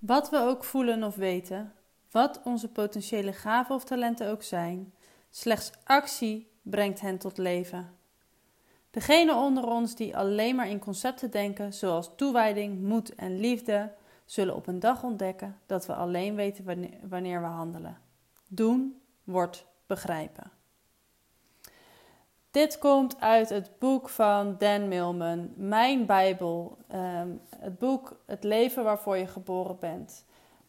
Wat we ook voelen of weten, wat onze potentiële gaven of talenten ook zijn, slechts actie brengt hen tot leven. Degenen onder ons die alleen maar in concepten denken, zoals toewijding, moed en liefde, zullen op een dag ontdekken dat we alleen weten wanneer we handelen. Doen wordt begrijpen. Dit komt uit het boek van Dan Millman, Mijn Bijbel. Ehm, het boek Het leven waarvoor je geboren bent.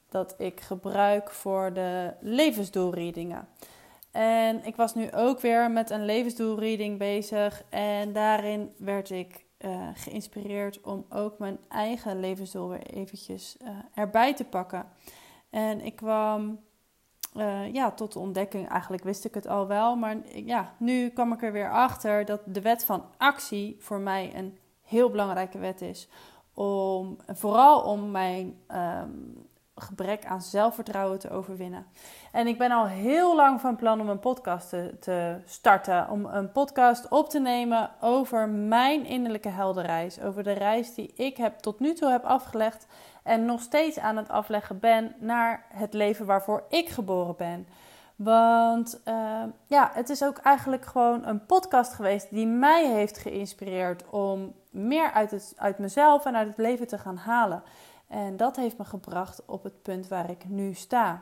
Dat ik gebruik voor de levensdoelreadingen. En ik was nu ook weer met een levensdoelreading bezig. En daarin werd ik uh, geïnspireerd om ook mijn eigen levensdoel weer eventjes uh, erbij te pakken. En ik kwam uh, ja, tot de ontdekking, eigenlijk wist ik het al wel, maar ja, nu kwam ik er weer achter dat de wet van actie voor mij een heel belangrijke wet is. Om, vooral om mijn um, gebrek aan zelfvertrouwen te overwinnen. En ik ben al heel lang van plan om een podcast te, te, starten. Om een podcast op te nemen over mijn innerlijke heldenreis. Over de reis die ik heb, tot nu toe heb afgelegd. En nog steeds aan het afleggen ben naar het leven waarvoor ik geboren ben. Want uh, ja, het is ook eigenlijk gewoon een podcast geweest die mij heeft geïnspireerd om meer uit, het, uit mezelf en uit het leven te gaan halen. En dat heeft me gebracht op het punt waar ik nu sta.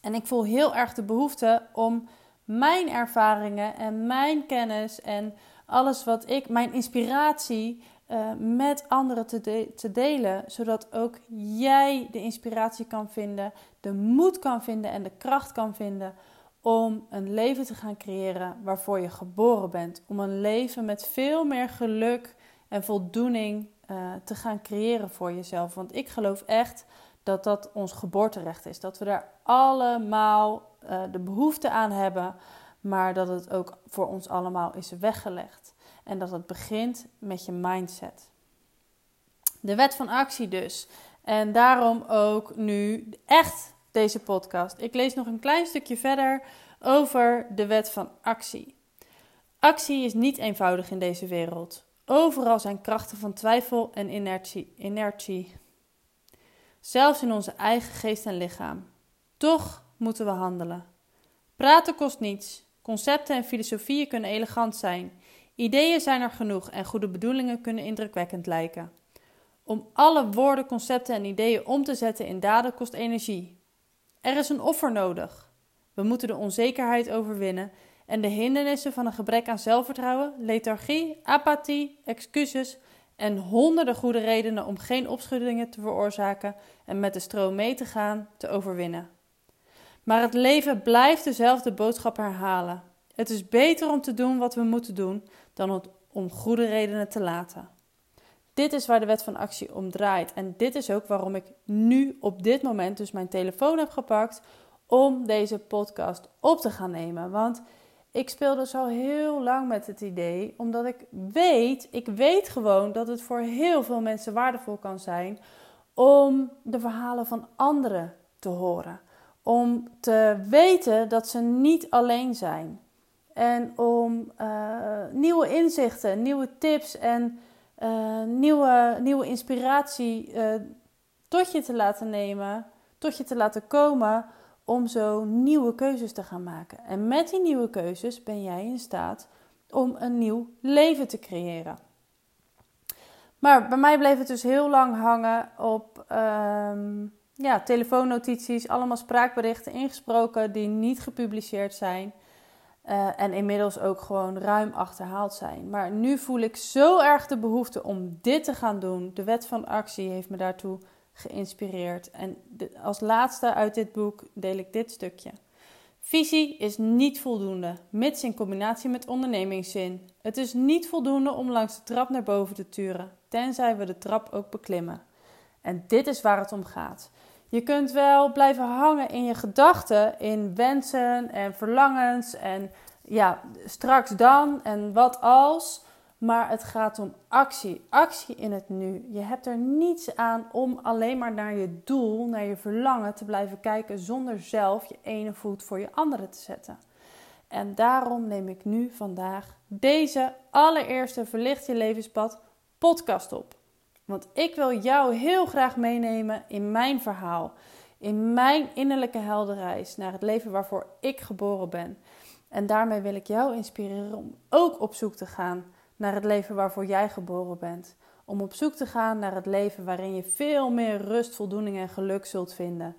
En ik voel heel erg de behoefte om mijn ervaringen en mijn kennis en alles wat ik, mijn inspiratie uh, met anderen te, te delen, zodat ook jij de inspiratie kan vinden, de moed kan vinden en de kracht kan vinden om een leven te gaan creëren waarvoor je geboren bent. Om een leven met veel meer geluk en voldoening uh, te gaan creëren voor jezelf. Want ik geloof echt dat dat ons geboorterecht is. Dat we daar allemaal uh, de behoefte aan hebben, maar dat het ook voor ons allemaal is weggelegd. En dat het begint met je mindset. De wet van actie dus. En daarom ook nu echt deze podcast. Ik lees nog een klein stukje verder over de wet van actie. Actie is niet eenvoudig in deze wereld. Overal zijn krachten van twijfel en inertie. Zelfs in onze eigen geest en lichaam. Toch moeten we handelen. Praten kost niets. Concepten en filosofieën kunnen elegant zijn. Ideeën zijn er genoeg en goede bedoelingen kunnen indrukwekkend lijken. Om alle woorden, concepten en ideeën om te zetten in daden kost energie. Er is een offer nodig. We moeten de onzekerheid overwinnen en de hindernissen van een gebrek aan zelfvertrouwen, lethargie, apathie, excuses en honderden goede redenen om geen opschuddingen te veroorzaken en met de stroom mee te gaan, te overwinnen. Maar het leven blijft dezelfde boodschap herhalen. Het is beter om te doen wat we moeten doen dan om goede redenen te laten. Dit is waar de wet van actie om draait. En dit is ook waarom ik nu op dit moment dus mijn telefoon heb gepakt om deze podcast op te gaan nemen. Want ik speelde zo heel lang met het idee, omdat ik weet, ik weet gewoon dat het voor heel veel mensen waardevol kan zijn om de verhalen van anderen te horen. Om te weten dat ze niet alleen zijn. En om uh, nieuwe inzichten, nieuwe tips en uh, nieuwe, nieuwe inspiratie uh, tot je te laten nemen, tot je te laten komen om zo nieuwe keuzes te gaan maken. En met die nieuwe keuzes ben jij in staat om een nieuw leven te creëren. Maar bij mij bleef het dus heel lang hangen op um, ja, telefoonnotities, allemaal spraakberichten ingesproken die niet gepubliceerd zijn. Uh, en inmiddels ook gewoon ruim achterhaald zijn. Maar nu voel ik zo erg de behoefte om dit te gaan doen. De wet van actie heeft me daartoe geïnspireerd. En als laatste uit dit boek deel ik dit stukje. Visie is niet voldoende, mits in combinatie met ondernemingszin. Het is niet voldoende om langs de trap naar boven te turen, tenzij we de trap ook beklimmen. En dit is waar het om gaat. Je kunt wel blijven hangen in je gedachten, in wensen en verlangens en ja, straks dan en wat als. Maar het gaat om actie. Actie in het nu. Je hebt er niets aan om alleen maar naar je doel, naar je verlangen te blijven kijken zonder zelf je ene voet voor je andere te zetten. En daarom neem ik nu vandaag deze allereerste Verlicht je levenspad podcast op. Want ik wil jou heel graag meenemen in mijn verhaal. In mijn innerlijke heldenreis naar het leven waarvoor ik geboren ben. En daarmee wil ik jou inspireren om ook op zoek te gaan naar het leven waarvoor jij geboren bent. Om op zoek te gaan naar het leven waarin je veel meer rust, voldoening en geluk zult vinden.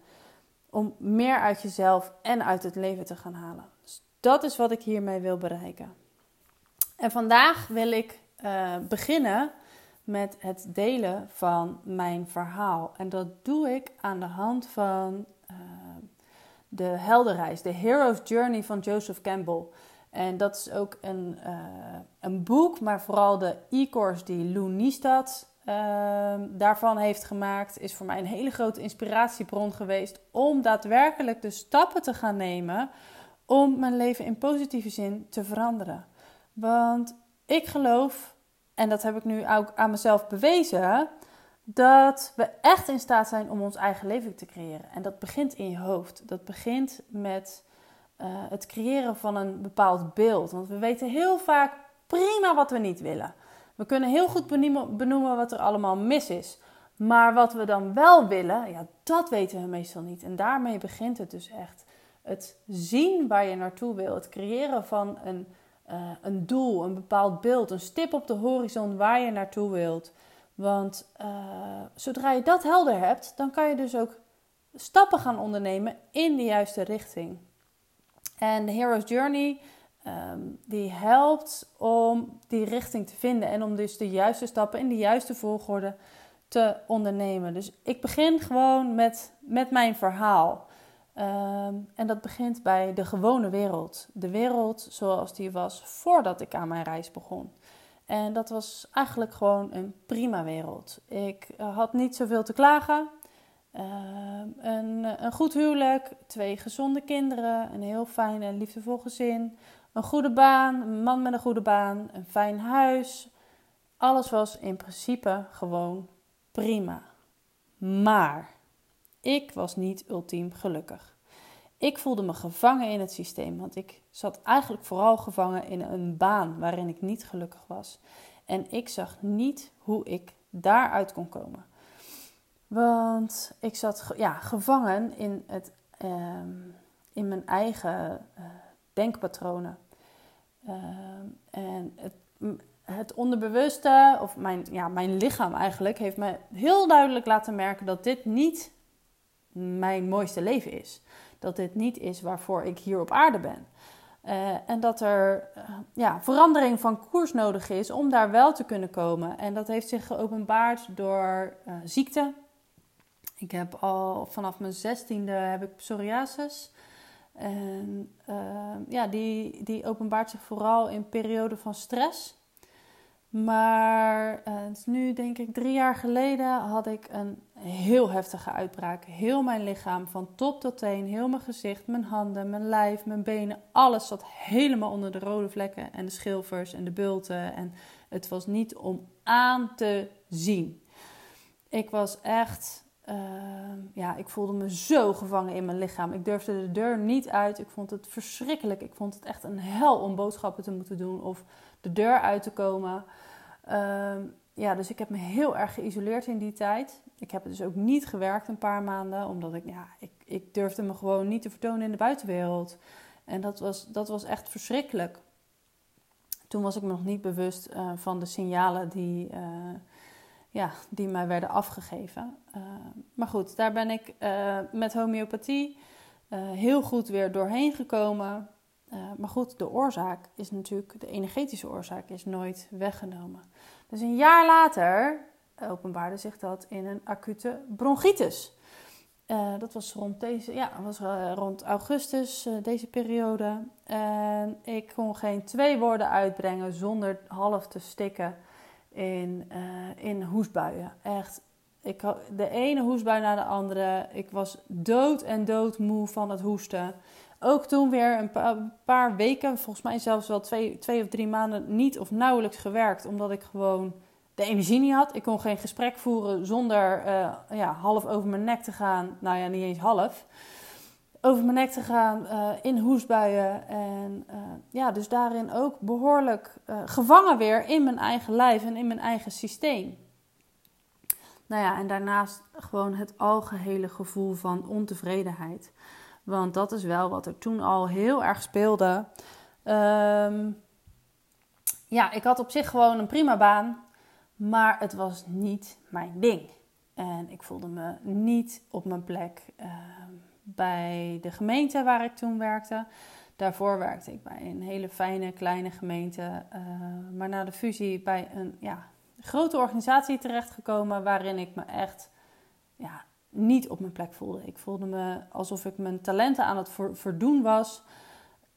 Om meer uit jezelf en uit het leven te gaan halen. Dus dat is wat ik hiermee wil bereiken. En vandaag wil ik uh, beginnen met het delen van mijn verhaal. En dat doe ik aan de hand van uh, de heldenreis, de Hero's Journey van Joseph Campbell. En dat is ook een, uh, een boek, maar vooral de e-course die Lou Niestad uh, daarvan heeft gemaakt, is voor mij een hele grote inspiratiebron geweest om daadwerkelijk de stappen te gaan nemen om mijn leven in positieve zin te veranderen. Want ik geloof en dat heb ik nu ook aan mezelf bewezen, dat we echt in staat zijn om ons eigen leven te creëren. En dat begint in je hoofd. Dat begint met uh, het creëren van een bepaald beeld. Want we weten heel vaak prima wat we niet willen. We kunnen heel goed benoemen wat er allemaal mis is. Maar wat we dan wel willen, ja, dat weten we meestal niet. En daarmee begint het dus echt. Het zien waar je naartoe wil. Het creëren van een uh, een doel, een bepaald beeld, een stip op de horizon waar je naartoe wilt. Want uh, zodra je dat helder hebt, dan kan je dus ook stappen gaan ondernemen in de juiste richting. En de Hero's Journey um, die helpt om die richting te vinden en om dus de juiste stappen in de juiste volgorde te ondernemen. Dus ik begin gewoon met, met mijn verhaal. Ehm, en dat begint bij de gewone wereld. De wereld zoals die was voordat ik aan mijn reis begon. En dat was eigenlijk gewoon een prima wereld. Ik eh, had niet zoveel te klagen. Ehm, een, een goed huwelijk, twee gezonde kinderen, een heel fijn en liefdevol gezin, een goede baan, een man met een goede baan, een fijn huis. Alles was in principe gewoon prima. Maar ik was niet ultiem gelukkig. Ik voelde me gevangen in het systeem, want ik zat eigenlijk vooral gevangen in een baan waarin ik niet gelukkig was. En ik zag niet hoe ik daaruit kon komen. Want ik zat ja, gevangen in, het, ehm, in mijn eigen uh, denkpatronen. Ehm, en het, het onderbewuste, of mijn, ja, mijn lichaam eigenlijk, heeft me heel duidelijk laten merken dat dit niet mijn mooiste leven is. Dat dit niet is waarvoor ik hier op aarde ben. Uh, en dat er uh, ja, verandering van koers nodig is om daar wel te kunnen komen. En dat heeft zich geopenbaard door uh, ziekte. Ik heb al vanaf mijn zestiende heb ik psoriasis. En ja, die, die openbaart zich vooral in perioden van stress. Maar het is nu denk ik drie jaar geleden had ik een heel heftige uitbraak. Heel mijn lichaam, van top tot teen, heel mijn gezicht, mijn handen, mijn lijf, mijn benen, alles zat helemaal onder de rode vlekken en de schilfers en de bulten. En het was niet om aan te zien. Ik was echt, uh, ja, ik voelde me zo gevangen in mijn lichaam. Ik durfde de deur niet uit. Ik vond het verschrikkelijk. Ik vond het echt een hel om boodschappen te moeten doen of de deur uit te komen. Uh, ja, dus ik heb me heel erg geïsoleerd in die tijd. Ik heb dus ook niet gewerkt een paar maanden, omdat ik, ja, ik, ik durfde me gewoon niet te vertonen in de buitenwereld. En dat was, dat was echt verschrikkelijk. Toen was ik me nog niet bewust uh, van de signalen die, uh, ja, die mij werden afgegeven. Uh, maar goed, daar ben ik met homeopathie heel goed weer doorheen gekomen. maar goed, de oorzaak is natuurlijk, de energetische oorzaak is nooit weggenomen. Dus een jaar later openbaarde zich dat in een acute bronchitis. Dat was rond, deze, ja, was, rond augustus, deze periode. En ik kon geen twee woorden uitbrengen zonder half te stikken in, in hoestbuien. Echt, ik had de ene hoestbui na de andere. Ik was dood en dood moe van het hoesten. Ook toen weer een paar, weken, volgens mij zelfs wel twee, twee of drie maanden, niet of nauwelijks gewerkt. Omdat ik gewoon de energie niet had. Ik kon geen gesprek voeren zonder uh, ja, half over mijn nek te gaan. Nou ja, niet eens half. Over mijn nek te gaan, uh, in hoestbuien. En uh, ja, dus daarin ook behoorlijk gevangen weer in mijn eigen lijf en in mijn eigen systeem. Nou ja, en daarnaast gewoon het algehele gevoel van ontevredenheid. Want dat is wel wat er toen al heel erg speelde. Ehm, ja, ik had op zich gewoon een prima baan, maar het was niet mijn ding. En ik voelde me niet op mijn plek bij de gemeente waar ik toen werkte. Daarvoor werkte ik bij een hele fijne kleine gemeente, uh, maar na de fusie bij een ja, grote organisatie terechtgekomen waarin ik me echt ja, niet op mijn plek voelde. Ik voelde me alsof ik mijn talenten aan het verdoen was.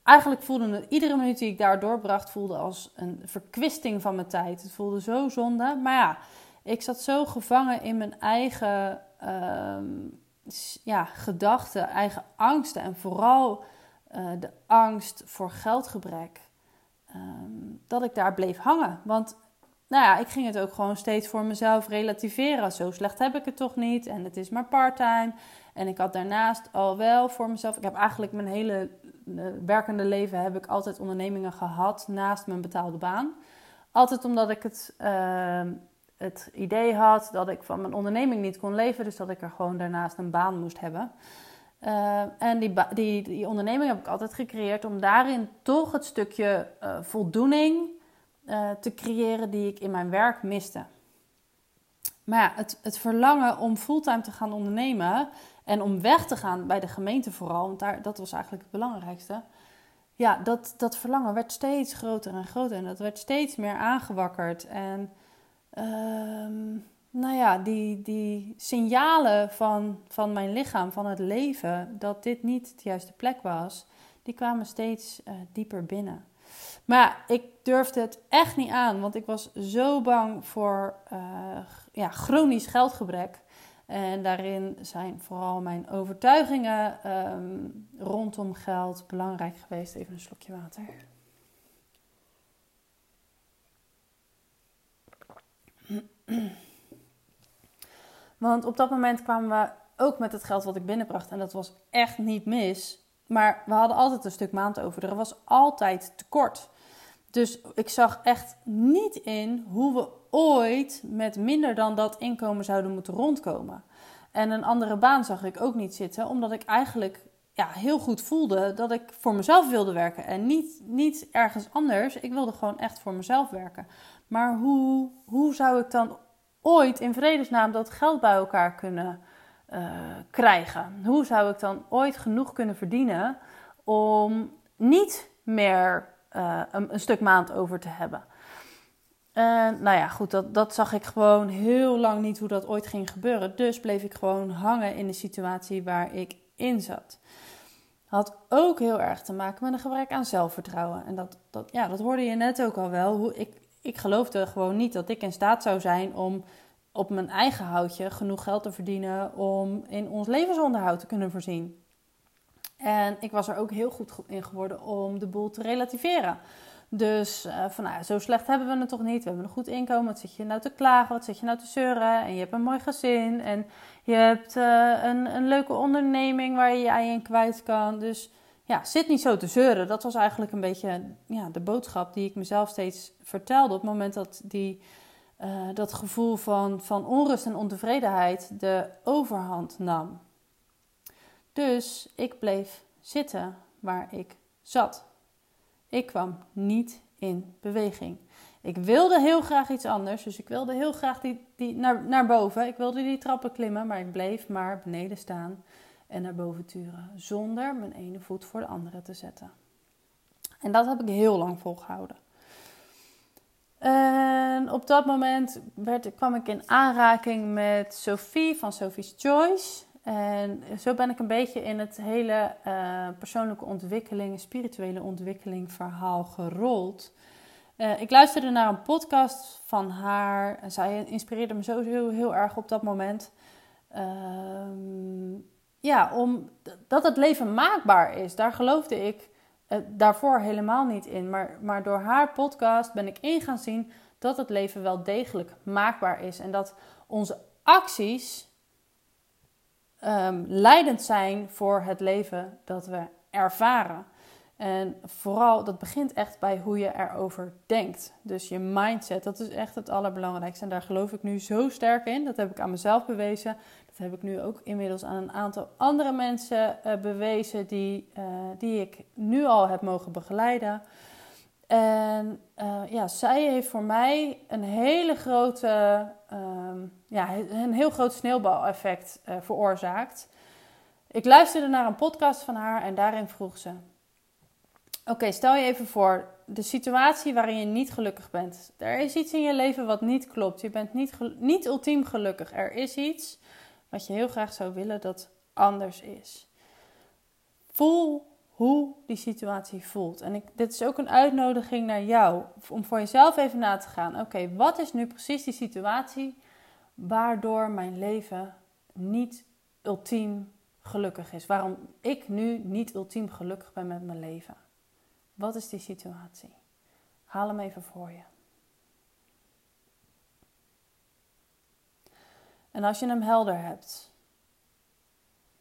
Eigenlijk voelde het iedere minuut die ik daar doorbracht voelde als een verkwisting van mijn tijd. Het voelde zo zonde. Maar ja, ik zat zo gevangen in mijn eigen ehm, ja, gedachten, eigen angsten. En vooral uh, de angst voor geldgebrek. Um, dat ik daar bleef hangen. Want nou ja, ik ging het ook gewoon steeds voor mezelf relativeren. Zo slecht heb ik het toch niet en het is maar parttime. En ik had daarnaast al wel voor mezelf. Ik heb eigenlijk mijn hele eh, werkende leven heb ik altijd ondernemingen gehad naast mijn betaalde baan. Altijd omdat ik het, ehm, het idee had dat ik van mijn onderneming niet kon leven. Dus dat ik er gewoon daarnaast een baan moest hebben. Uh, en die, die, die onderneming heb ik altijd gecreëerd om daarin toch het stukje uh, voldoening uh, te creëren die ik in mijn werk miste. Maar ja, het, het verlangen om fulltime te gaan ondernemen en om weg te gaan bij de gemeente vooral, want daar, dat was eigenlijk het belangrijkste. Ja, dat, dat verlangen werd steeds groter en groter en dat werd steeds meer aangewakkerd. En uh, nou ja, die, die signalen van, van mijn lichaam, van het leven, dat dit niet de juiste plek was, die kwamen steeds uh, dieper binnen. Maar ik durfde het echt niet aan, want ik was zo bang voor uh, ja, chronisch geldgebrek. En daarin zijn vooral mijn overtuigingen um, rondom geld belangrijk geweest. Even een slokje water. Want op dat moment kwamen we ook met het geld wat ik binnenbracht. En dat was echt niet mis. Maar we hadden altijd een stuk maand over. Er was altijd tekort. Dus ik zag echt niet in hoe we ooit met minder dan dat inkomen zouden moeten rondkomen. En een andere baan zag ik ook niet zitten, omdat ik eigenlijk ja, heel goed voelde dat ik voor mezelf wilde werken en niet, niet ergens anders. Ik wilde gewoon echt voor mezelf werken. Maar hoe, hoe zou ik dan ooit in vredesnaam dat geld bij elkaar kunnen uh, krijgen? Hoe zou ik dan ooit genoeg kunnen verdienen om niet meer uh, een, een, stuk maand over te hebben? En nou ja, goed, dat, dat zag ik gewoon heel lang niet hoe dat ooit ging gebeuren. Dus bleef ik gewoon hangen in de situatie waar ik in zat. Had ook heel erg te maken met een gebrek aan zelfvertrouwen. En dat, dat, ja, dat hoorde je net ook al wel. Hoe ik, ik geloofde gewoon niet dat ik in staat zou zijn om op mijn eigen houtje genoeg geld te verdienen om in ons levensonderhoud te kunnen voorzien. En ik was er ook heel goed in geworden om de boel te relativeren. Dus uh, van nou, zo slecht hebben we het toch niet. We hebben een goed inkomen. Wat zit je nou te klagen? Wat zit je nou te zeuren? En je hebt een mooi gezin. En je hebt uh, een, een leuke onderneming waar je je ei in kwijt kan. Dus ja, zit niet zo te zeuren. Dat was eigenlijk een beetje ja, de boodschap die ik mezelf steeds vertelde. Op het moment dat die, uh, dat gevoel van, van onrust en ontevredenheid de overhand nam. Dus ik bleef zitten waar ik zat. Ik kwam niet in beweging. Ik wilde heel graag iets anders, dus ik wilde heel graag die, die naar, naar boven. Ik wilde die trappen klimmen, maar ik bleef maar beneden staan en naar boven turen, zonder mijn ene voet voor de andere te zetten. En dat heb ik heel lang volgehouden. En op dat moment werd, kwam ik in aanraking met Sophie van Sophie's Choice. En zo ben ik een beetje in het hele uh, persoonlijke ontwikkeling, spirituele ontwikkeling verhaal gerold. Uh, ik luisterde naar een podcast van haar en zij inspireerde me sowieso heel erg op dat moment. Uh, ja, om, dat het leven maakbaar is. Daar geloofde ik uh, daarvoor helemaal niet in. Maar, maar door haar podcast ben ik in gaan zien dat het leven wel degelijk maakbaar is. En dat onze acties um, leidend zijn voor het leven dat we ervaren. En vooral, dat begint echt bij hoe je erover denkt. Dus je mindset, dat is echt het allerbelangrijkste. En daar geloof ik nu zo sterk in. Dat heb ik aan mezelf bewezen. Dat heb ik nu ook inmiddels aan een aantal andere mensen uh, bewezen die, uh, die ik nu al heb mogen begeleiden. En uh, ja, zij heeft voor mij een hele grote, um, ja, een heel groot sneeuwbaleffect veroorzaakt. Ik luisterde naar een podcast van haar en daarin vroeg ze: Oké, stel je even voor de situatie waarin je niet gelukkig bent. Er is iets in je leven wat niet klopt. Je bent niet, niet ultiem gelukkig. Er is iets wat je heel graag zou willen dat anders is. Voel hoe die situatie voelt. En ik, dit is ook een uitnodiging naar jou om voor jezelf even na te gaan. Oké, wat is nu precies die situatie waardoor mijn leven niet ultiem gelukkig is? Waarom ik nu niet ultiem gelukkig ben met mijn leven? Wat is die situatie? Haal hem even voor je. En als je hem helder hebt,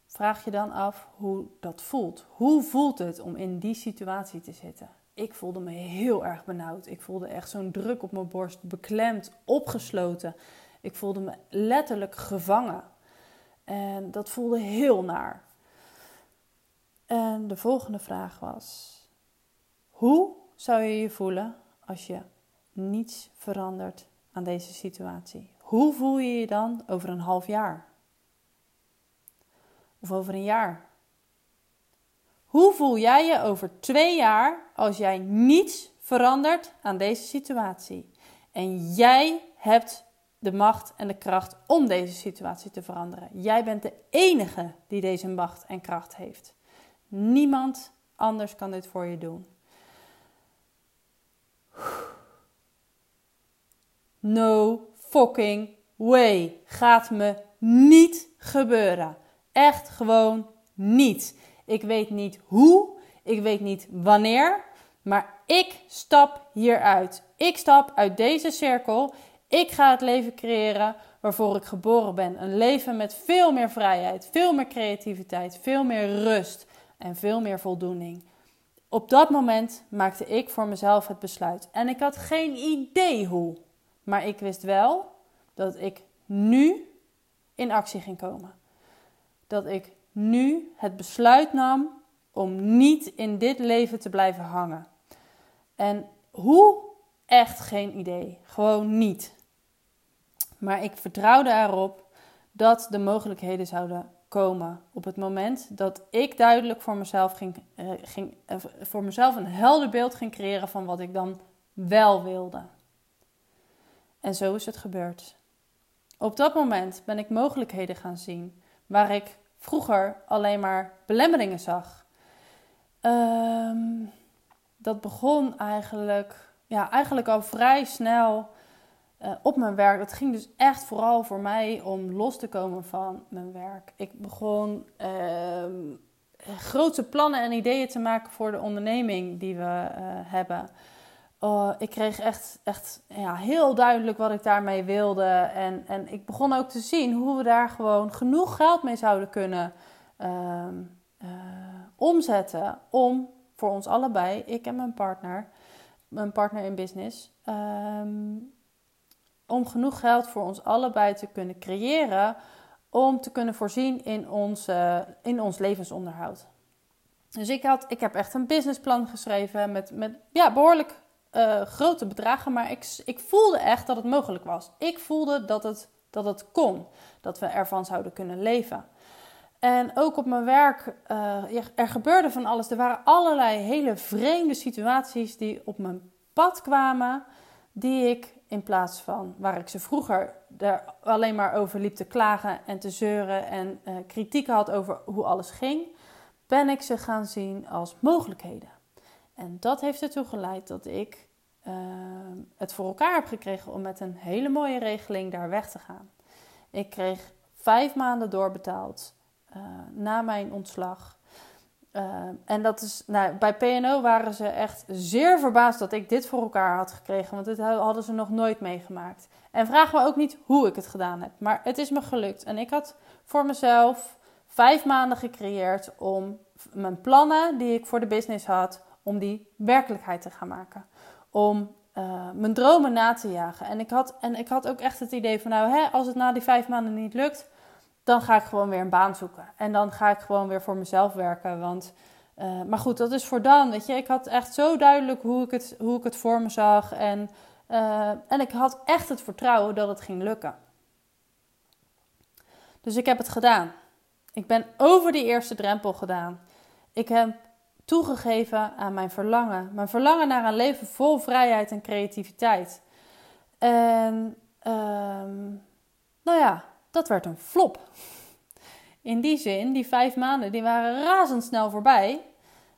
vraag je dan af hoe dat voelt. Hoe voelt het om in die situatie te zitten? Ik voelde me heel erg benauwd. Ik voelde echt zo'n druk op mijn borst, beklemd, opgesloten. Ik voelde me letterlijk gevangen. En dat voelde heel naar. En de volgende vraag was: hoe zou je je voelen als je niets verandert aan deze situatie? Hoe voel je je dan over een half jaar? Of over een jaar? Hoe voel jij je over twee jaar als jij niets verandert aan deze situatie? En jij hebt de macht en de kracht om deze situatie te veranderen. Jij bent de enige die deze macht en kracht heeft. Niemand anders kan dit voor je doen. No fucking way. Gaat me niet gebeuren. Echt gewoon niet. Ik weet niet hoe, ik weet niet wanneer, maar ik stap hieruit. Ik stap uit deze cirkel. Ik ga het leven creëren waarvoor ik geboren ben. Een leven met veel meer vrijheid, veel meer creativiteit, veel meer rust en veel meer voldoening. Op dat moment maakte ik voor mezelf het besluit. En ik had geen idee hoe. Maar ik wist wel dat ik nu in actie ging komen. Dat ik nu het besluit nam om niet in dit leven te blijven hangen. En hoe? Echt geen idee. Gewoon niet. Maar ik vertrouwde erop dat de mogelijkheden zouden komen op het moment dat ik duidelijk voor mezelf, ging, uh, ging, uh, voor mezelf een helder beeld ging creëren van wat ik dan wel wilde. En zo is het gebeurd. Op dat moment ben ik mogelijkheden gaan zien waar ik vroeger alleen maar belemmeringen zag. Um, dat begon eigenlijk, ja, eigenlijk al vrij snel uh, op mijn werk. Het ging dus echt vooral voor mij om los te komen van mijn werk. Ik begon uh, grote plannen en ideeën te maken voor de onderneming die we uh, hebben. Oh, ik kreeg echt, echt ja, heel duidelijk wat ik daarmee wilde. En, en ik begon ook te zien hoe we daar gewoon genoeg geld mee zouden kunnen ehm, omzetten. Om voor ons allebei, ik en mijn partner, mijn partner in business, um, om genoeg geld voor ons allebei te kunnen creëren om te kunnen voorzien in ons, in ons levensonderhoud. Dus ik, had, ik heb echt een businessplan geschreven met, met ja, behoorlijk uh, grote bedragen, maar ik, ik voelde echt dat het mogelijk was. Ik voelde dat het, dat het kon, dat we ervan zouden kunnen leven. En ook op mijn werk, uh, er gebeurde van alles. Er waren allerlei hele vreemde situaties die op mijn pad kwamen, die ik in plaats van waar ik ze vroeger er alleen maar over liep te klagen en te zeuren en uh, kritiek had over hoe alles ging, ben ik ze gaan zien als mogelijkheden. En dat heeft ertoe geleid dat ik uh, het voor elkaar heb gekregen om met een hele mooie regeling daar weg te gaan. Ik kreeg vijf maanden doorbetaald uh, na mijn ontslag. Uh, en dat is, nou, bij PNO waren ze echt zeer verbaasd dat ik dit voor elkaar had gekregen, want dit hadden ze nog nooit meegemaakt. En vraag me ook niet hoe ik het gedaan heb, maar het is me gelukt. En ik had voor mezelf vijf maanden gecreëerd om mijn plannen die ik voor de business had, om die werkelijkheid te gaan maken. Om uh, mijn dromen na te jagen. En ik had, en ik had ook echt het idee van, nou, hè, als het na die vijf maanden niet lukt, dan ga ik gewoon weer een baan zoeken. En dan ga ik gewoon weer voor mezelf werken. Want, uh, maar goed, dat is voor dan. Weet je, ik had echt zo duidelijk hoe ik het, hoe ik het voor me zag. En, uh, en ik had echt het vertrouwen dat het ging lukken. Dus ik heb het gedaan. Ik ben over die eerste drempel gedaan. Ik heb toegegeven aan mijn verlangen. Mijn verlangen naar een leven vol vrijheid en creativiteit. En um, nou ja, dat werd een flop. In die zin, die vijf maanden die waren razendsnel voorbij.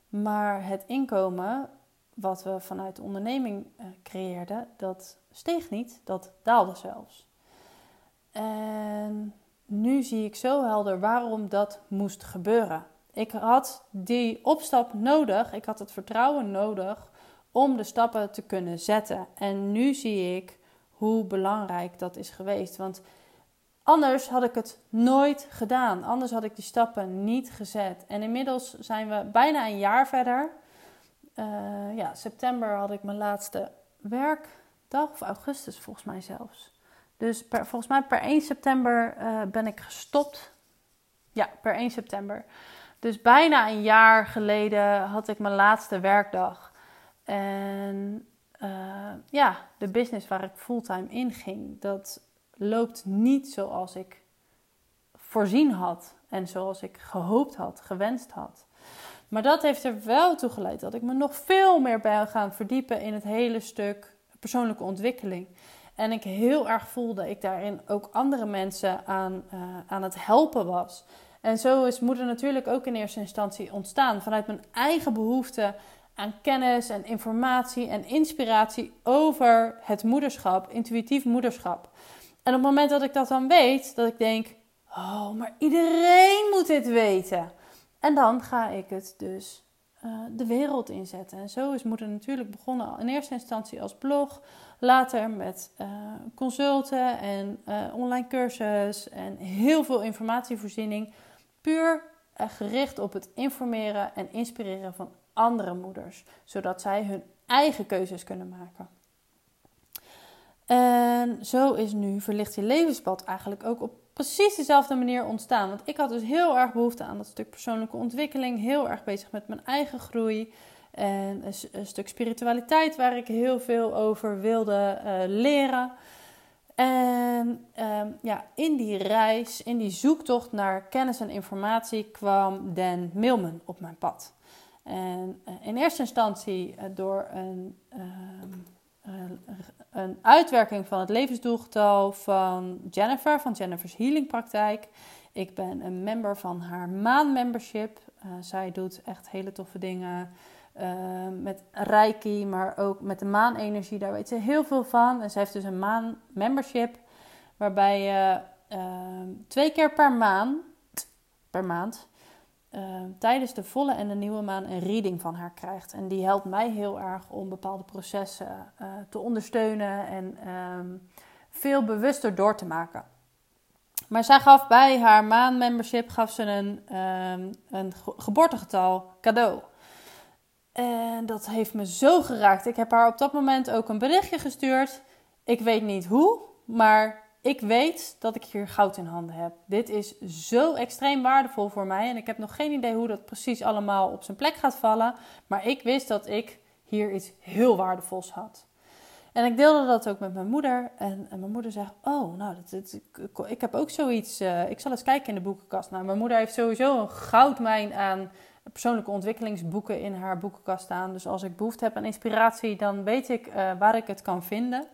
Maar het inkomen wat we vanuit de onderneming uh, creëerden, dat steeg niet, dat daalde zelfs. En nu zie ik zo helder waarom dat moest gebeuren. Ik had die opstap nodig, ik had het vertrouwen nodig om de stappen te kunnen zetten. En nu zie ik hoe belangrijk dat is geweest. Want anders had ik het nooit gedaan. Anders had ik die stappen niet gezet. En inmiddels zijn we bijna een jaar verder. Uh, ja, september had ik mijn laatste werkdag, of augustus volgens mij zelfs. Dus per, volgens mij per 1 september uh, ben ik gestopt. Ja, per 1 september. Dus bijna een jaar geleden had ik mijn laatste werkdag. En uh, ja, de business waar ik fulltime in ging, dat loopt niet zoals ik voorzien had. En zoals ik gehoopt had, gewenst had. Maar dat heeft er wel toe geleid dat ik me nog veel meer ben gaan verdiepen in het hele stuk persoonlijke ontwikkeling. En ik heel erg voelde ik daarin ook andere mensen aan, uh, aan het helpen was. En zo is moeder natuurlijk ook in eerste instantie ontstaan vanuit mijn eigen behoefte aan kennis en informatie en inspiratie over het moederschap, intuïtief moederschap. En op het moment dat ik dat dan weet, dat ik denk: oh, maar iedereen moet dit weten. En dan ga ik het dus uh, de wereld inzetten. En zo is moeder natuurlijk begonnen in eerste instantie als blog, later met uh, consulten en uh, online cursus en heel veel informatievoorziening. Puur gericht op het informeren en inspireren van andere moeders, zodat zij hun eigen keuzes kunnen maken. En zo is nu Verlicht je levenspad eigenlijk ook op precies dezelfde manier ontstaan. Want ik had dus heel erg behoefte aan dat stuk persoonlijke ontwikkeling, heel erg bezig met mijn eigen groei. En een, stuk spiritualiteit waar ik heel veel over wilde uh, leren. En um, ja, in die reis, in die zoektocht naar kennis en informatie kwam Dan Milman op mijn pad. En uh, in eerste instantie uh, door een, um, een uitwerking van het levensdoelgetal van Jennifer, van Jennifer's Healing Praktijk. Ik ben een member van haar maanmembership. zij doet echt hele toffe dingen uh, met Reiki, maar ook met de maanenergie. Daar weet ze heel veel van. En ze heeft dus een maan membership, waarbij je uh, twee keer per maand, per maand uh, tijdens de volle en de nieuwe maan een reading van haar krijgt. En die helpt mij heel erg om bepaalde processen eh, te ondersteunen en ehm, veel bewuster door te maken. Maar zij gaf bij haar maanmembership gaf ze een, een geboortegetal cadeau. En dat heeft me zo geraakt. Ik heb haar op dat moment ook een berichtje gestuurd. Ik weet niet hoe, maar ik weet dat ik hier goud in handen heb. Dit is zo extreem waardevol voor mij. En ik heb nog geen idee hoe dat precies allemaal op zijn plek gaat vallen. Maar ik wist dat ik hier iets heel waardevols had. En ik deelde dat ook met mijn moeder. En, mijn moeder zegt: Oh, nou, dat, ik, heb ook zoiets. Uh, ik zal eens kijken in de boekenkast. Nou, mijn moeder heeft sowieso een goudmijn aan persoonlijke ontwikkelingsboeken in haar boekenkast staan. Dus als ik behoefte heb aan inspiratie, dan weet ik uh, waar ik het kan vinden.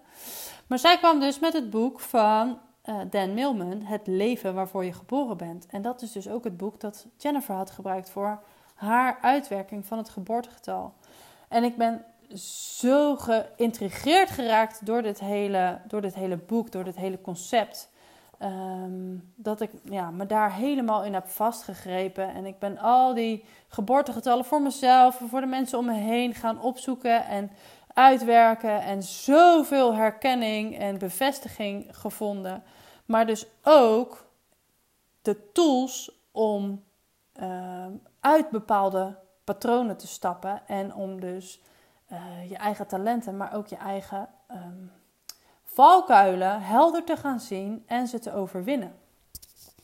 Maar zij kwam dus met het boek van uh, Dan Millman, Het leven waarvoor je geboren bent. En dat is dus ook het boek dat Jennifer had gebruikt voor haar uitwerking van het geboortegetal. En ik ben zo geïntrigeerd geraakt door dit hele, door dit hele boek, door dit hele concept. Um, dat ik ja, me daar helemaal in heb vastgegrepen. En ik ben al die geboortegetallen voor mezelf en voor de mensen om me heen gaan opzoeken en uitwerken. En zoveel herkenning en bevestiging gevonden. Maar dus ook de tools om um, uit bepaalde patronen te stappen en om dus je eigen talenten, maar ook je eigen ehm, valkuilen helder te gaan zien en ze te overwinnen.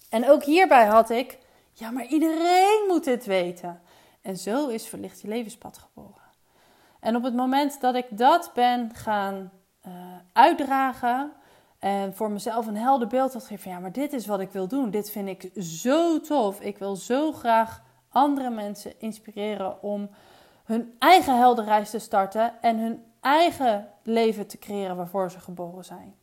En ook hierbij had ik, ja, maar iedereen moet dit weten. En zo is Verlicht je levenspad geboren. En op het moment dat ik dat ben gaan uh, uitdragen en voor mezelf een helder beeld had gegeven ja, maar dit is wat ik wil doen. Dit vind ik zo tof. Ik wil zo graag andere mensen inspireren om hun eigen helderreis te starten en hun eigen leven te creëren waarvoor ze geboren zijn.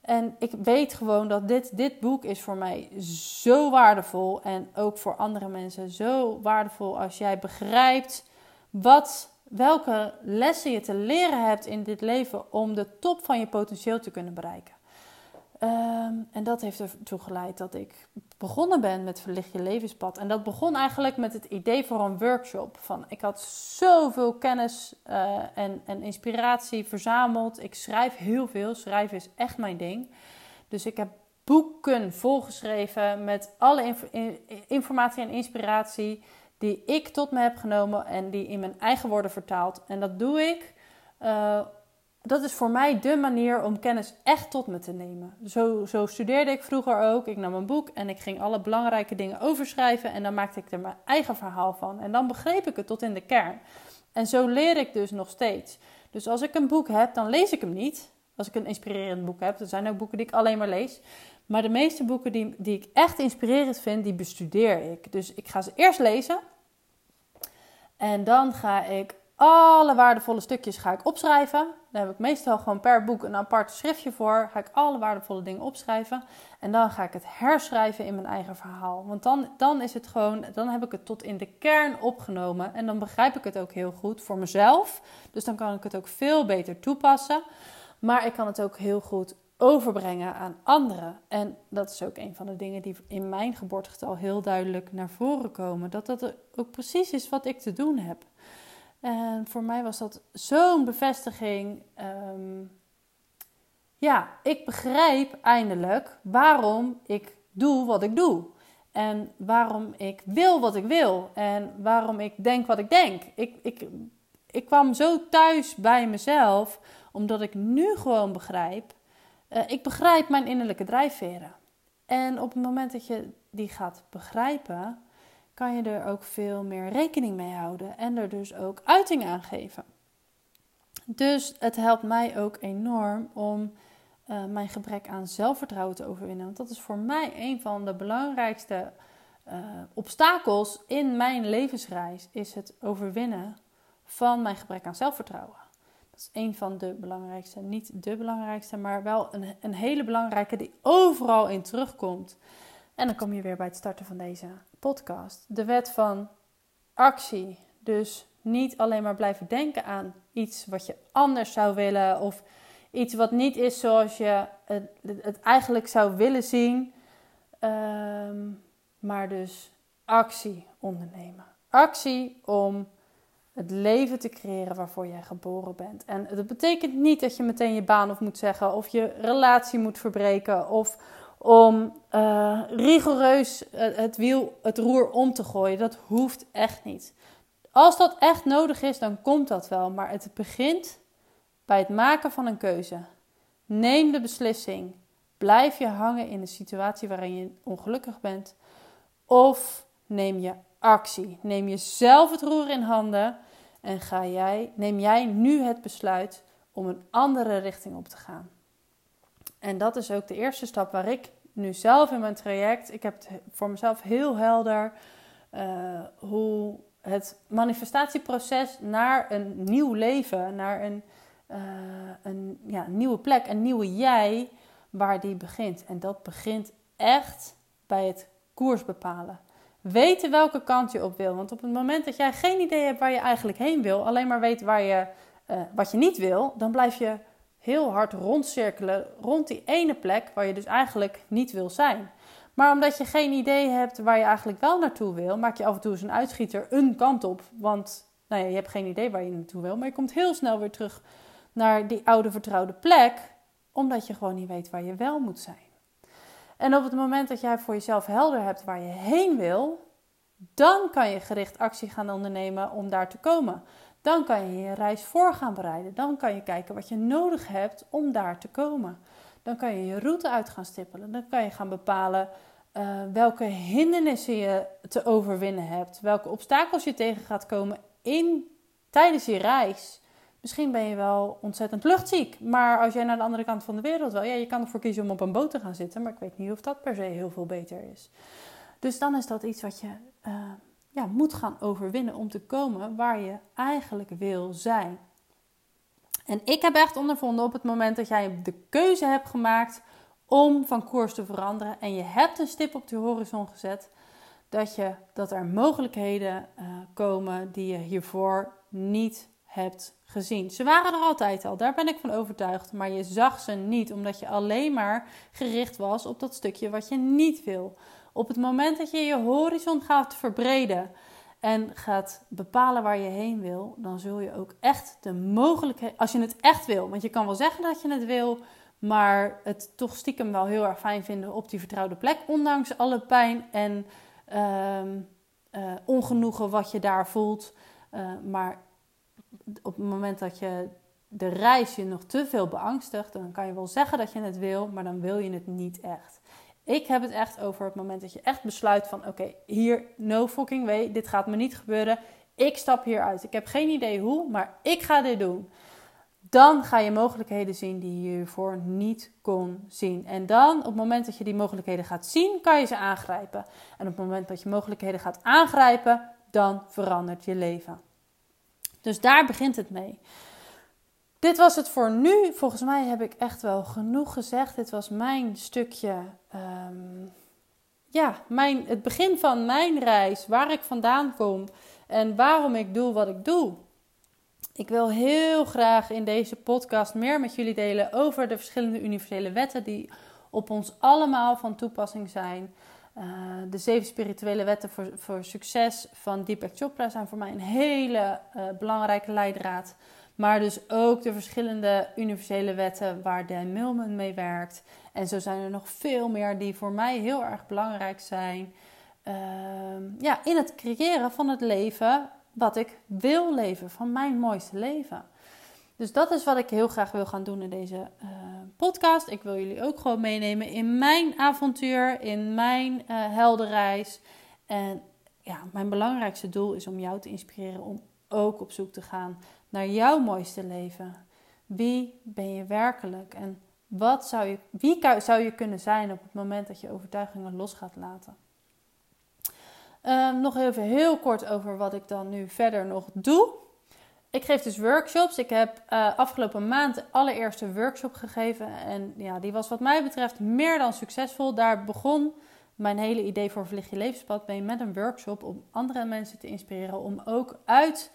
En ik weet gewoon dat dit, dit boek is voor mij zo waardevol. En ook voor andere mensen zo waardevol als jij begrijpt wat, welke lessen je te leren hebt in dit leven om de top van je potentieel te kunnen bereiken. Ehm, en dat heeft ertoe geleid dat ik begonnen ben met Verlicht je levenspad. En dat begon eigenlijk met het idee voor een workshop. Van, ik had zoveel kennis uh, en, en inspiratie verzameld. Ik schrijf heel veel. Schrijven is echt mijn ding. Dus ik heb boeken volgeschreven met alle informatie en inspiratie die ik tot me heb genomen en die in mijn eigen woorden vertaald. En dat doe ik uh, dat is voor mij de manier om kennis echt tot me te nemen. Zo, zo studeerde ik vroeger ook. Ik nam een boek en ik ging alle belangrijke dingen overschrijven. En dan maakte ik er mijn eigen verhaal van. En dan begreep ik het tot in de kern. En zo leer ik dus nog steeds. Dus als ik een boek heb, dan lees ik hem niet. Als ik een inspirerend boek heb. Er zijn ook boeken die ik alleen maar lees. Maar de meeste boeken die, die ik echt inspirerend vind, die bestudeer ik. Dus ik ga ze eerst lezen. En dan ga ik alle waardevolle stukjes ga ik opschrijven. Daar heb ik meestal gewoon per boek een apart schriftje voor. Ga ik alle waardevolle dingen opschrijven. En dan ga ik het herschrijven in mijn eigen verhaal. Want dan, dan is het gewoon, dan heb ik het tot in de kern opgenomen. En dan begrijp ik het ook heel goed voor mezelf. Dus dan kan ik het ook veel beter toepassen. Maar ik kan het ook heel goed overbrengen aan anderen. En dat is ook een van de dingen die in mijn geboortegetal heel duidelijk naar voren komen. Dat dat ook precies is wat ik te doen heb. En voor mij was dat zo'n bevestiging. Ehm, ja, ik begrijp eindelijk waarom ik doe wat ik doe. En waarom ik wil wat ik wil. En waarom ik denk wat ik denk. Ik, ik, ik kwam zo thuis bij mezelf, omdat ik nu gewoon begrijp. Uh, ik begrijp mijn innerlijke drijfveren. En op het moment dat je die gaat begrijpen, kan je er ook veel meer rekening mee houden en er dus ook uiting aan geven. Dus het helpt mij ook enorm om uh, mijn gebrek aan zelfvertrouwen te overwinnen. Want dat is voor mij een van de belangrijkste uh, obstakels in mijn levensreis, is het overwinnen van mijn gebrek aan zelfvertrouwen. Dat is een van de belangrijkste, niet de belangrijkste, maar wel een, een hele belangrijke die overal in terugkomt. En dan kom je weer bij het starten van deze podcast. De wet van actie. Dus niet alleen maar blijven denken aan iets wat je anders zou willen of iets wat niet is zoals je het, eigenlijk zou willen zien, ehm, maar dus actie ondernemen. Actie om het leven te creëren waarvoor jij geboren bent. En dat betekent niet dat je meteen je baan of moet zeggen, of je relatie moet verbreken, of om uh, rigoureus het wiel, het roer om te gooien. Dat hoeft echt niet. Als dat echt nodig is, dan komt dat wel. Maar het begint bij het maken van een keuze. Neem de beslissing. Blijf je hangen in de situatie waarin je ongelukkig bent. Of neem je actie. Neem je zelf het roer in handen en ga jij, neem jij nu het besluit om een andere richting op te gaan. En dat is ook de eerste stap waar ik nu zelf in mijn traject, ik heb het voor mezelf heel helder uh, hoe het manifestatieproces naar een nieuw leven, naar een, uh, een ja, nieuwe plek, een nieuwe jij, waar die begint. En dat begint echt bij het koers bepalen. Weten welke kant je op wil. Want op het moment dat jij geen idee hebt waar je eigenlijk heen wil, alleen maar weet waar je, uh, wat je niet wil, dan blijf je heel hard rondcirkelen rond die ene plek waar je dus eigenlijk niet wil zijn. Maar omdat je geen idee hebt waar je eigenlijk wel naartoe wil, maak je af en toe eens een uitschieter een kant op. Want nou ja, je hebt geen idee waar je naartoe wil, maar je komt heel snel weer terug naar die oude vertrouwde plek, omdat je gewoon niet weet waar je wel moet zijn. En op het moment dat jij voor jezelf helder hebt waar je heen wil, Dan kan je gericht actie gaan ondernemen om daar te komen. Dan kan je je reis voor gaan bereiden. Dan kan je kijken wat je nodig hebt om daar te komen. Dan kan je je route uit gaan stippelen. Dan kan je gaan bepalen uh, welke hindernissen je te overwinnen hebt. Welke obstakels je tegen gaat komen in, tijdens je reis. Misschien ben je wel ontzettend luchtziek. Maar als jij naar de andere kant van de wereld wil, ja, je kan ervoor kiezen om op een boot te gaan zitten. Maar ik weet niet of dat per se heel veel beter is. Dus dan is dat iets wat je uh, ja, moet gaan overwinnen om te komen waar je eigenlijk wil zijn. En ik heb echt ondervonden op het moment dat jij de keuze hebt gemaakt om van koers te veranderen en je hebt een stip op de horizon gezet, dat, je, dat er mogelijkheden uh, komen die je hiervoor niet hebt gezien. Ze waren er altijd al, daar ben ik van overtuigd, maar je zag ze niet omdat je alleen maar gericht was op dat stukje wat je niet wil. Op het moment dat je je horizon gaat verbreden en gaat bepalen waar je heen wil, dan zul je ook echt de mogelijkheid, als je het echt wil, want je kan wel zeggen dat je het wil, maar het toch stiekem wel heel erg fijn vinden op die vertrouwde plek, ondanks alle pijn en uh, uh, ongenoegen wat je daar voelt. Uh, maar op het moment dat je de reis je nog te veel beangstigt, dan kan je wel zeggen dat je het wil, maar dan wil je het niet echt. Ik heb het echt over het moment dat je echt besluit van oké, hier no fucking way, dit gaat me niet gebeuren. Ik stap hieruit. Ik heb geen idee hoe, maar ik ga dit doen. Dan ga je mogelijkheden zien die je hiervoor niet kon zien. En dan, op het moment dat je die mogelijkheden gaat zien, kan je ze aangrijpen. En op het moment dat je mogelijkheden gaat aangrijpen, dan verandert je leven. Dus daar begint het mee. Dit was het voor nu. Volgens mij heb ik echt wel genoeg gezegd. Dit was mijn stukje. Ehm, ja, mijn, het begin van mijn reis. Waar ik vandaan kom. En waarom ik doe wat ik doe. Ik wil heel graag in deze podcast meer met jullie delen over de verschillende universele wetten die op ons allemaal van toepassing zijn. Uh, de zeven spirituele wetten voor, succes van Deepak Chopra zijn voor mij een hele uh, belangrijke leidraad. Maar dus ook de verschillende universele wetten waar Dan Millman mee werkt. En zo zijn er nog veel meer die voor mij heel erg belangrijk zijn. Uh, ja, in het creëren van het leven wat ik wil leven, van mijn mooiste leven. Dus dat is wat ik heel graag wil gaan doen in deze uh, podcast. Ik wil jullie ook gewoon meenemen in mijn avontuur, in mijn uh, heldenreis. En ja, mijn belangrijkste doel is om jou te inspireren om ook op zoek te gaan naar jouw mooiste leven. Wie ben je werkelijk en wat zou je, wie zou je kunnen zijn op het moment dat je overtuigingen los gaat laten? Um, nog even heel kort over wat ik dan nu verder nog doe. Ik geef dus workshops. Ik heb uh, afgelopen maand de allereerste workshop gegeven. En ja, die was wat mij betreft meer dan succesvol. Daar begon mijn hele idee voor Verlicht je Levenspad mee met een workshop om andere mensen te inspireren. Om ook uit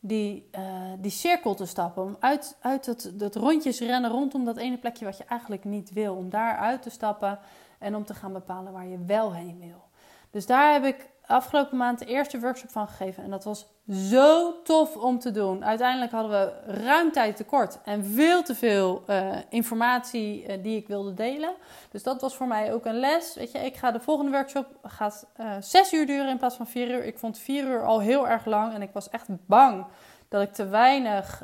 die, uh, die cirkel te stappen. Om uit, uit dat, dat rondjes rennen rondom dat ene plekje wat je eigenlijk niet wil. Om daar uit te stappen en om te gaan bepalen waar je wel heen wil. Dus daar heb ik afgelopen maand de eerste workshop van gegeven. En dat was zo tof om te doen. Uiteindelijk hadden we ruim tijd tekort en veel te veel uh, informatie uh, die ik wilde delen. Dus dat was voor mij ook een les. Weet je, ik ga de volgende workshop gaat uh, zes uur duren in plaats van vier uur. Ik vond vier uur al heel erg lang en ik was echt bang dat ik te weinig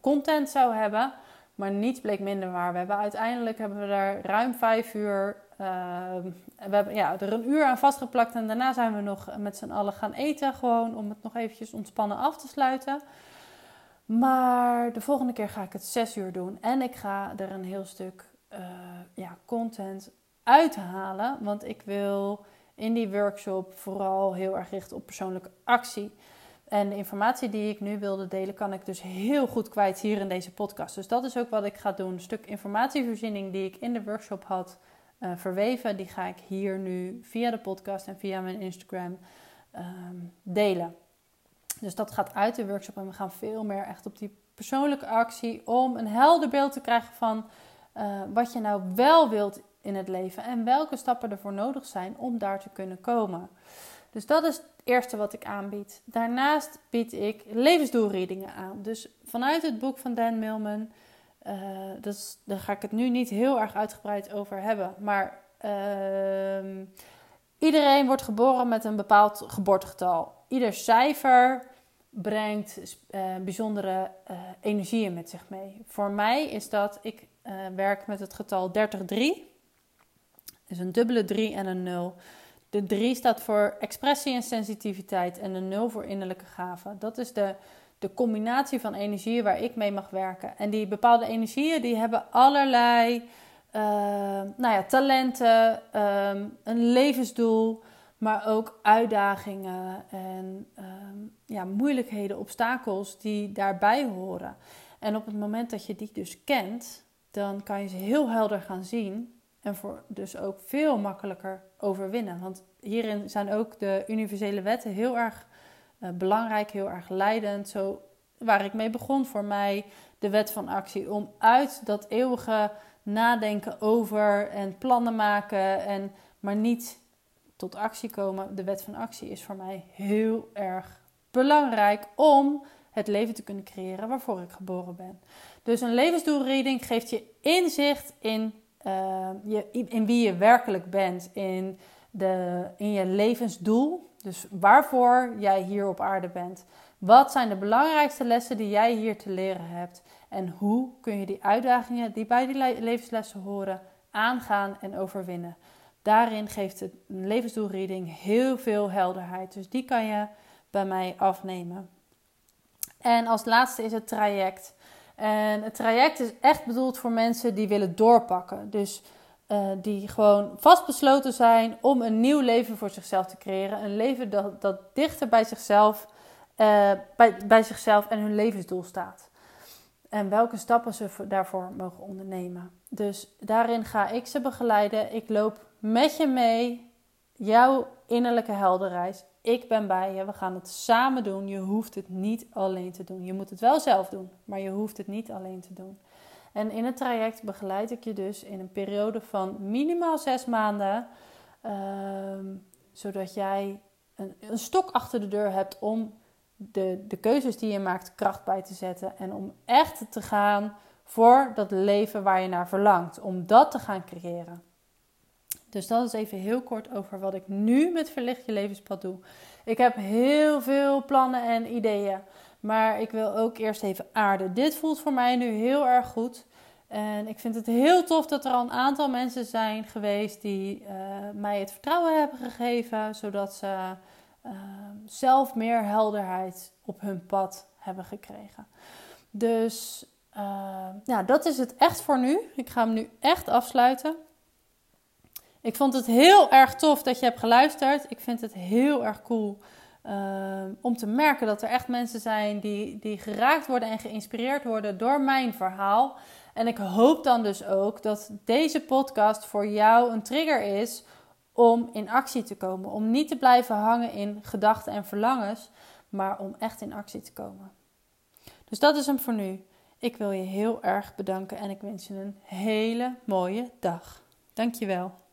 content zou hebben. Maar niets bleek minder waar. We hebben uiteindelijk hebben we daar ruim vijf uur we hebben ja, er een uur aan vastgeplakt en daarna zijn we nog met z'n allen gaan eten. Gewoon om het nog eventjes ontspannen af te sluiten. Maar de volgende keer ga ik het zes uur doen. En ik ga er een heel stuk uh, ja, content uithalen. Want ik wil in die workshop vooral heel erg richten op persoonlijke actie. En de informatie die ik nu wilde delen, kan ik dus heel goed kwijt hier in deze podcast. Dus dat is ook wat ik ga doen. Een stuk informatievoorziening die ik in de workshop had uh, verweven. Die ga ik hier nu via de podcast en via mijn Instagram um, delen. Dus dat gaat uit de workshop en we gaan veel meer echt op die persoonlijke actie om een helder beeld te krijgen van uh, wat je nou wel wilt in het leven en welke stappen ervoor nodig zijn om daar te kunnen komen. Dus dat is het eerste wat ik aanbied. Daarnaast bied ik levensdoelreadingen aan. Dus vanuit het boek van Dan Millman uh, dus, daar ga ik het nu niet heel erg uitgebreid over hebben. Maar uh, Iedereen wordt geboren met een bepaald geboortegetal. Ieder cijfer brengt uh, bijzondere uh, energieën met zich mee. Voor mij is dat, ik werk met het getal 33. Dus een dubbele 3 en een 0. De 3 staat voor expressie en sensitiviteit en de 0 voor innerlijke gave. Dat is de, de combinatie van energieën waar ik mee mag werken. En die bepaalde energieën die hebben allerlei nou ja, talenten, um, een levensdoel maar ook uitdagingen en ehm, ja, moeilijkheden, obstakels die daarbij horen. En op het moment dat je die dus kent, dan kan je ze heel helder gaan zien en voor dus ook veel makkelijker overwinnen. Want hierin zijn ook de universele wetten heel erg belangrijk, heel erg leidend. Zo waar ik mee begon voor mij, de wet van actie, om uit dat eeuwige nadenken over en plannen maken en maar niet tot actie komen. De wet van actie is voor mij heel erg belangrijk om het leven te kunnen creëren waarvoor ik geboren ben. Dus een levensdoelreading geeft je inzicht in, uh, je, in wie je werkelijk bent, in, de, in je levensdoel. Dus waarvoor jij hier op aarde bent. Wat zijn de belangrijkste lessen die jij hier te leren hebt? En hoe kun je die uitdagingen die bij die levenslessen horen aangaan en overwinnen? Daarin geeft een levensdoelreading heel veel helderheid. Dus die kan je bij mij afnemen. En als laatste is het traject. En het traject is echt bedoeld voor mensen die willen doorpakken. Dus uh, die gewoon vastbesloten zijn om een nieuw leven voor zichzelf te creëren. Een leven dat, dat dichter bij zichzelf, uh, bij, bij zichzelf en hun levensdoel staat. En welke stappen ze daarvoor mogen ondernemen. Dus daarin ga ik ze begeleiden. Ik loop met je mee jouw innerlijke helderheid. Ik ben bij je. We gaan het samen doen. Je hoeft het niet alleen te doen. Je moet het wel zelf doen, maar je hoeft het niet alleen te doen. En in het traject begeleid ik je dus in een periode van minimaal zes maanden, ehm, zodat jij een, een stok achter de deur hebt om de, de keuzes die je maakt kracht bij te zetten en om echt te gaan voor dat leven waar je naar verlangt, om dat te gaan creëren. Dus dat is even heel kort over wat ik nu met Verlicht je levenspad doe. Ik heb heel veel plannen en ideeën. Maar ik wil ook eerst even aarden. Dit voelt voor mij nu heel erg goed. En ik vind het heel tof dat er al een aantal mensen zijn geweest die uh, mij het vertrouwen hebben gegeven. Zodat ze uh, zelf meer helderheid op hun pad hebben gekregen. Dus uh, ja, dat is het echt voor nu. Ik ga hem nu echt afsluiten. Ik vond het heel erg tof dat je hebt geluisterd. Ik vind het heel erg cool uh, om te merken dat er echt mensen zijn die, die geraakt worden en geïnspireerd worden door mijn verhaal. En ik hoop dan dus ook dat deze podcast voor jou een trigger is om in actie te komen. Om niet te blijven hangen in gedachten en verlangens, maar om echt in actie te komen. Dus dat is hem voor nu. Ik wil je heel erg bedanken en ik wens je een hele mooie dag. Dankjewel.